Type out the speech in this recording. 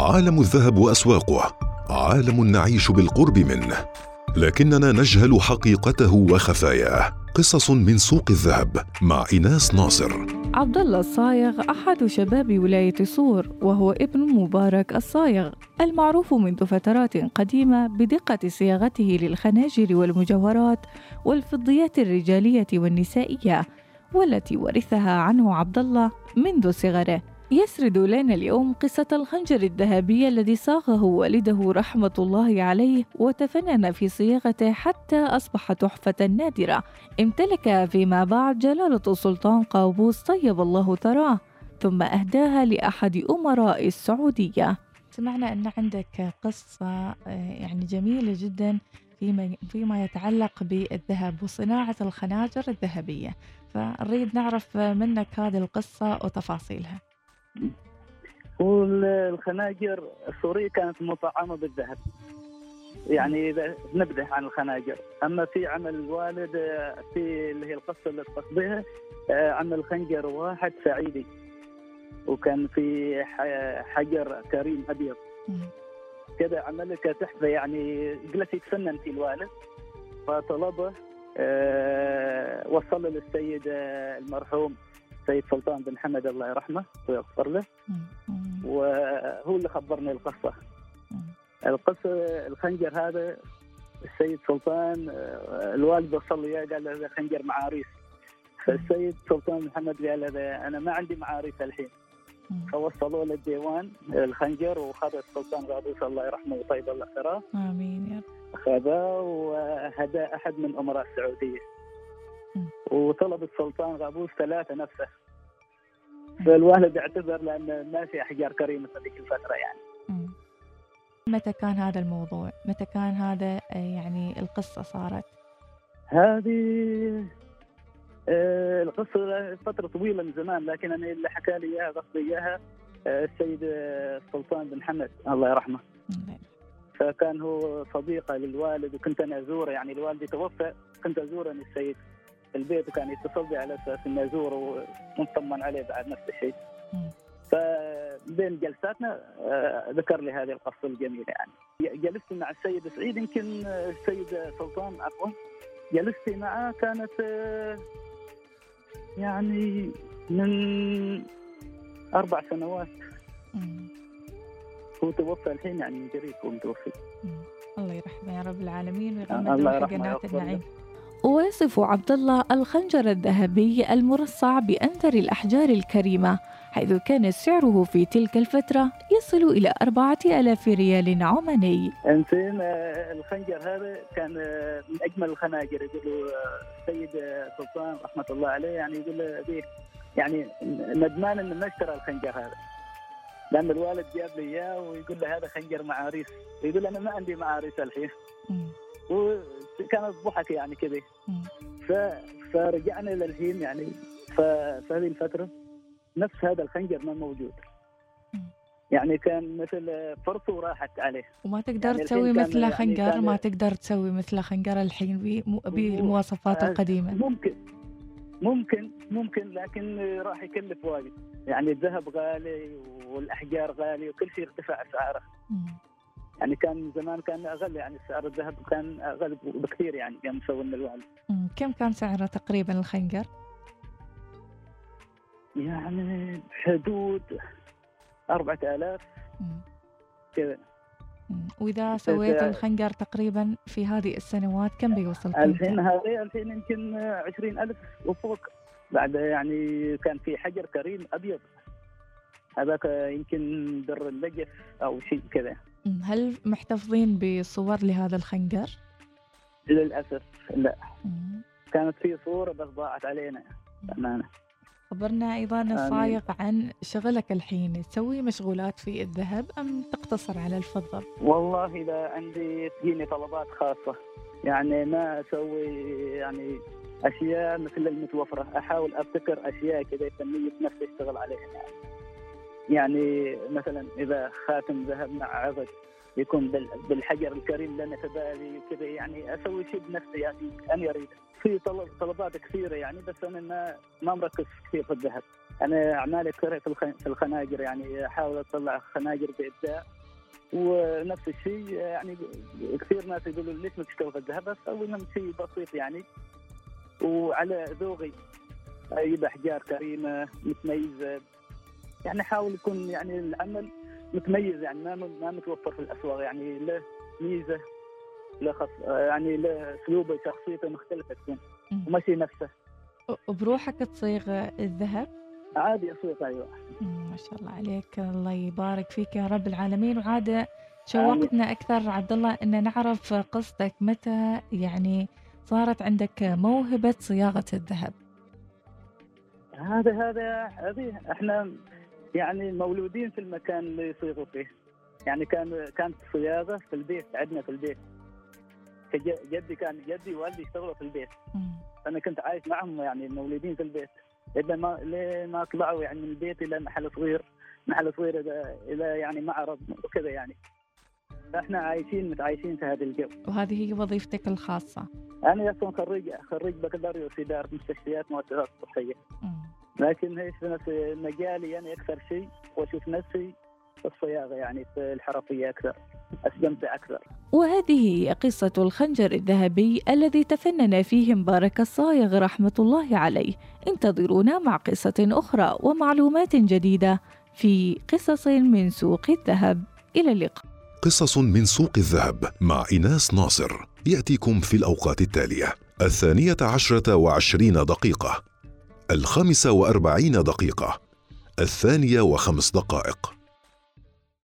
عالم الذهب وأسواقه عالم نعيش بالقرب منه. لكننا نجهل حقيقته وخفاياه. قصص من سوق الذهب مع ايناس ناصر. عبد الله الصايغ أحد شباب ولاية صور وهو ابن مبارك الصايغ المعروف منذ فترات قديمة بدقة صياغته للخناجر والمجوهرات والفضيات الرجالية والنسائية والتي ورثها عنه عبد الله منذ صغره. يسرد لنا اليوم قصة الخنجر الذهبي الذي صاغه والده رحمة الله عليه وتفنن في صياغته حتى أصبح تحفة نادرة. امتلكها فيما بعد جلالة السلطان قابوس طيب الله ثراه ثم أهداها لأحد أمراء السعودية. سمعنا أن عندك قصة يعني جميلة جدا فيما فيما يتعلق بالذهب وصناعة الخناجر الذهبية. فنريد نعرف منك هذه القصة وتفاصيلها. والخناجر السورية كانت مطعمة بالذهب. يعني نبذة عن الخناجر. أما في عمل الوالد في اللي هي القصة اللي تقصديها عمل خنجر واحد سعيدي. وكان في حجر كريم أبيض. كذا عمل لك تحفة يعني جلس يتفنن في الوالد. فطلبه أه وصل للسيد المرحوم. السيد سلطان بن حمد الله يرحمه ويغفر له. وهو اللي خبرني القصة. القصة الخنجر هذا السيد سلطان الوالد وصل لي قال هذا خنجر معاريس. فالسيد سلطان محمد قال هذا أنا ما عندي معاريس الحين. فوصلوا له الديوان الخنجر وخذ السلطان غابوس الله يرحمه وطيب الله ثراه آمين يا رب. خذاه وهدى أحد من أمراء السعودية. وطلب السلطان غابوس ثلاثة نفسه. فالوالد اعتذر لأن ما في احجار كريمه في ذيك الفترة يعني. متى كان هذا الموضوع؟ متى كان هذا يعني القصة صارت؟ هذه القصة فترة طويلة من زمان لكن أنا اللي حكى لي إياها قصدي إياها السيد السلطان بن حمد الله يرحمه. فكان هو صديقة للوالد وكنت أنا أزوره يعني الوالد توفى كنت أزوره من السيد. البيت وكان يتصل بي على أساس اني ازوره ونطمن عليه بعد نفس الشيء. فبين جلساتنا ذكر لي هذه القصة الجميلة يعني. جلست مع السيد سعيد يمكن السيد سلطان عفوا جلست معه كانت يعني من أربع سنوات. هو توفى الحين يعني من قريب هو متوفي. الله يرحمه يا رب العالمين الله ويغمد جنات النعيم. ويصف عبد الله الخنجر الذهبي المرصع بأنثر الأحجار الكريمة حيث كان سعره في تلك الفترة يصل إلى أربعة ألاف ريال عماني. انسين الخنجر هذا كان من أجمل الخناجر يقولوا السيد سلطان رحمة الله عليه يعني يقول أبيه يعني ندمان أنه ما اشترى الخنجر هذا. لأن الوالد جاب لي إياه ويقول له هذا خنجر معاريس. يقول أنا ما عندي معاريس الحين. كانت ضحك يعني كذا. فرجعنا للحين يعني. في هذه الفترة نفس هذا الخنجر ما موجود. يعني كان مثل فرصة وراحت عليه. وما تقدر يعني تسوي مثل خنجر يعني ما تقدر تسوي مثل خنجر الحين بالمواصفات القديمة. ممكن. ممكن ممكن لكن راح يكلف واجد يعني الذهب غالي والأحجار غالية وكل شيء ارتفع أسعاره. يعني كان زمان كان أغلى يعني سعر الذهب كان أغلى بكثير يعني يوم مسوي الوالد. كم كان سعره تقريبا الخنجر؟ يعني بحدود 4000 كذا. وإذا سويت الخنجر تقريبا في هذه السنوات كم بيوصل الحين هذه الحين يمكن 20000 وفوق. بعد يعني كان في حجر كريم أبيض. هذاك يمكن در اللجف أو شيء كذا. هل محتفظين بصور لهذا الخنجر؟ للأسف لا مم. كانت في صورة بس ضاعت علينا بأمانة خبرنا أيضا الصايغ عن شغلك الحين تسوي مشغولات في الذهب أم تقتصر على الفضة؟ والله إذا عندي تجيني طلبات خاصة يعني ما أسوي يعني أشياء مثل المتوفرة أحاول أبتكر أشياء كذا فنية نفسي أشتغل عليها يعني. يعني مثلا إذا خاتم ذهب مع عقد يكون بالحجر الكريم لنا تبالي وكذا يعني أسوي شيء بنفسي يعني أنا اريد في طلب طلبات كثيرة يعني بس أنا ما ما مركز كثير في الذهب. أنا أعمالي كثيره في الخناجر يعني أحاول أطلع خناجر بإبداع. ونفس الشيء يعني كثير ناس يقولوا ليش ما تشتغل في الذهب؟ بس أسوي لهم شيء بسيط يعني. وعلى ذوقي أجيب احجار كريمة متميزة. يعني احاول يكون يعني العمل متميز يعني ما ما متوفر في الأسواق يعني له ميزة له خص يعني له أسلوبه شخصيته مختلفة تكون مم. وما شيء نفسه بروحك تصيغ الذهب؟ عادي أسوق أيوه. ما شاء الله عليك الله يبارك فيك يا رب العالمين. وعاد شوقتنا أكثر عبد الله إن نعرف قصتك متى يعني صارت عندك موهبة صياغة الذهب؟ هذا هذا هذه إحنا يعني مولودين في المكان اللي يصيغوا فيه. يعني كان كانت صياغة في البيت عندنا في البيت. جدي كان جدي ووالدي يشتغلوا في البيت. أنا كنت عايش معهم يعني مولودين في البيت. إذا ما ليه ما طلعوا يعني من البيت إلى محل صغير محل صغير إلى يعني معرض وكذا يعني. فإحنا عايشين متعايشين في هذا الجو. وهذه هي وظيفتك الخاصة. أنا أصلا خريج خريج بكالوريوس اداره مستشفيات مؤسسات صحيه. لكن إيش في نفس مجالي يعني أكثر شيء وأشوف نفسي في الصياغة يعني في الحرفية أكثر أستمتع أكثر. وهذه هي قصة الخنجر الذهبي الذي تفنن فيه مبارك الصايغ رحمة الله عليه. انتظرونا مع قصة أخرى ومعلومات جديدة في قصص من سوق الذهب. إلى اللقاء. قصص من سوق الذهب مع إناس ناصر. يأتيكم في الأوقات التالية. الثانية عشرة وعشرين دقيقة. الخامسة وأربعين دقيقة الثانية وخمس دقائق.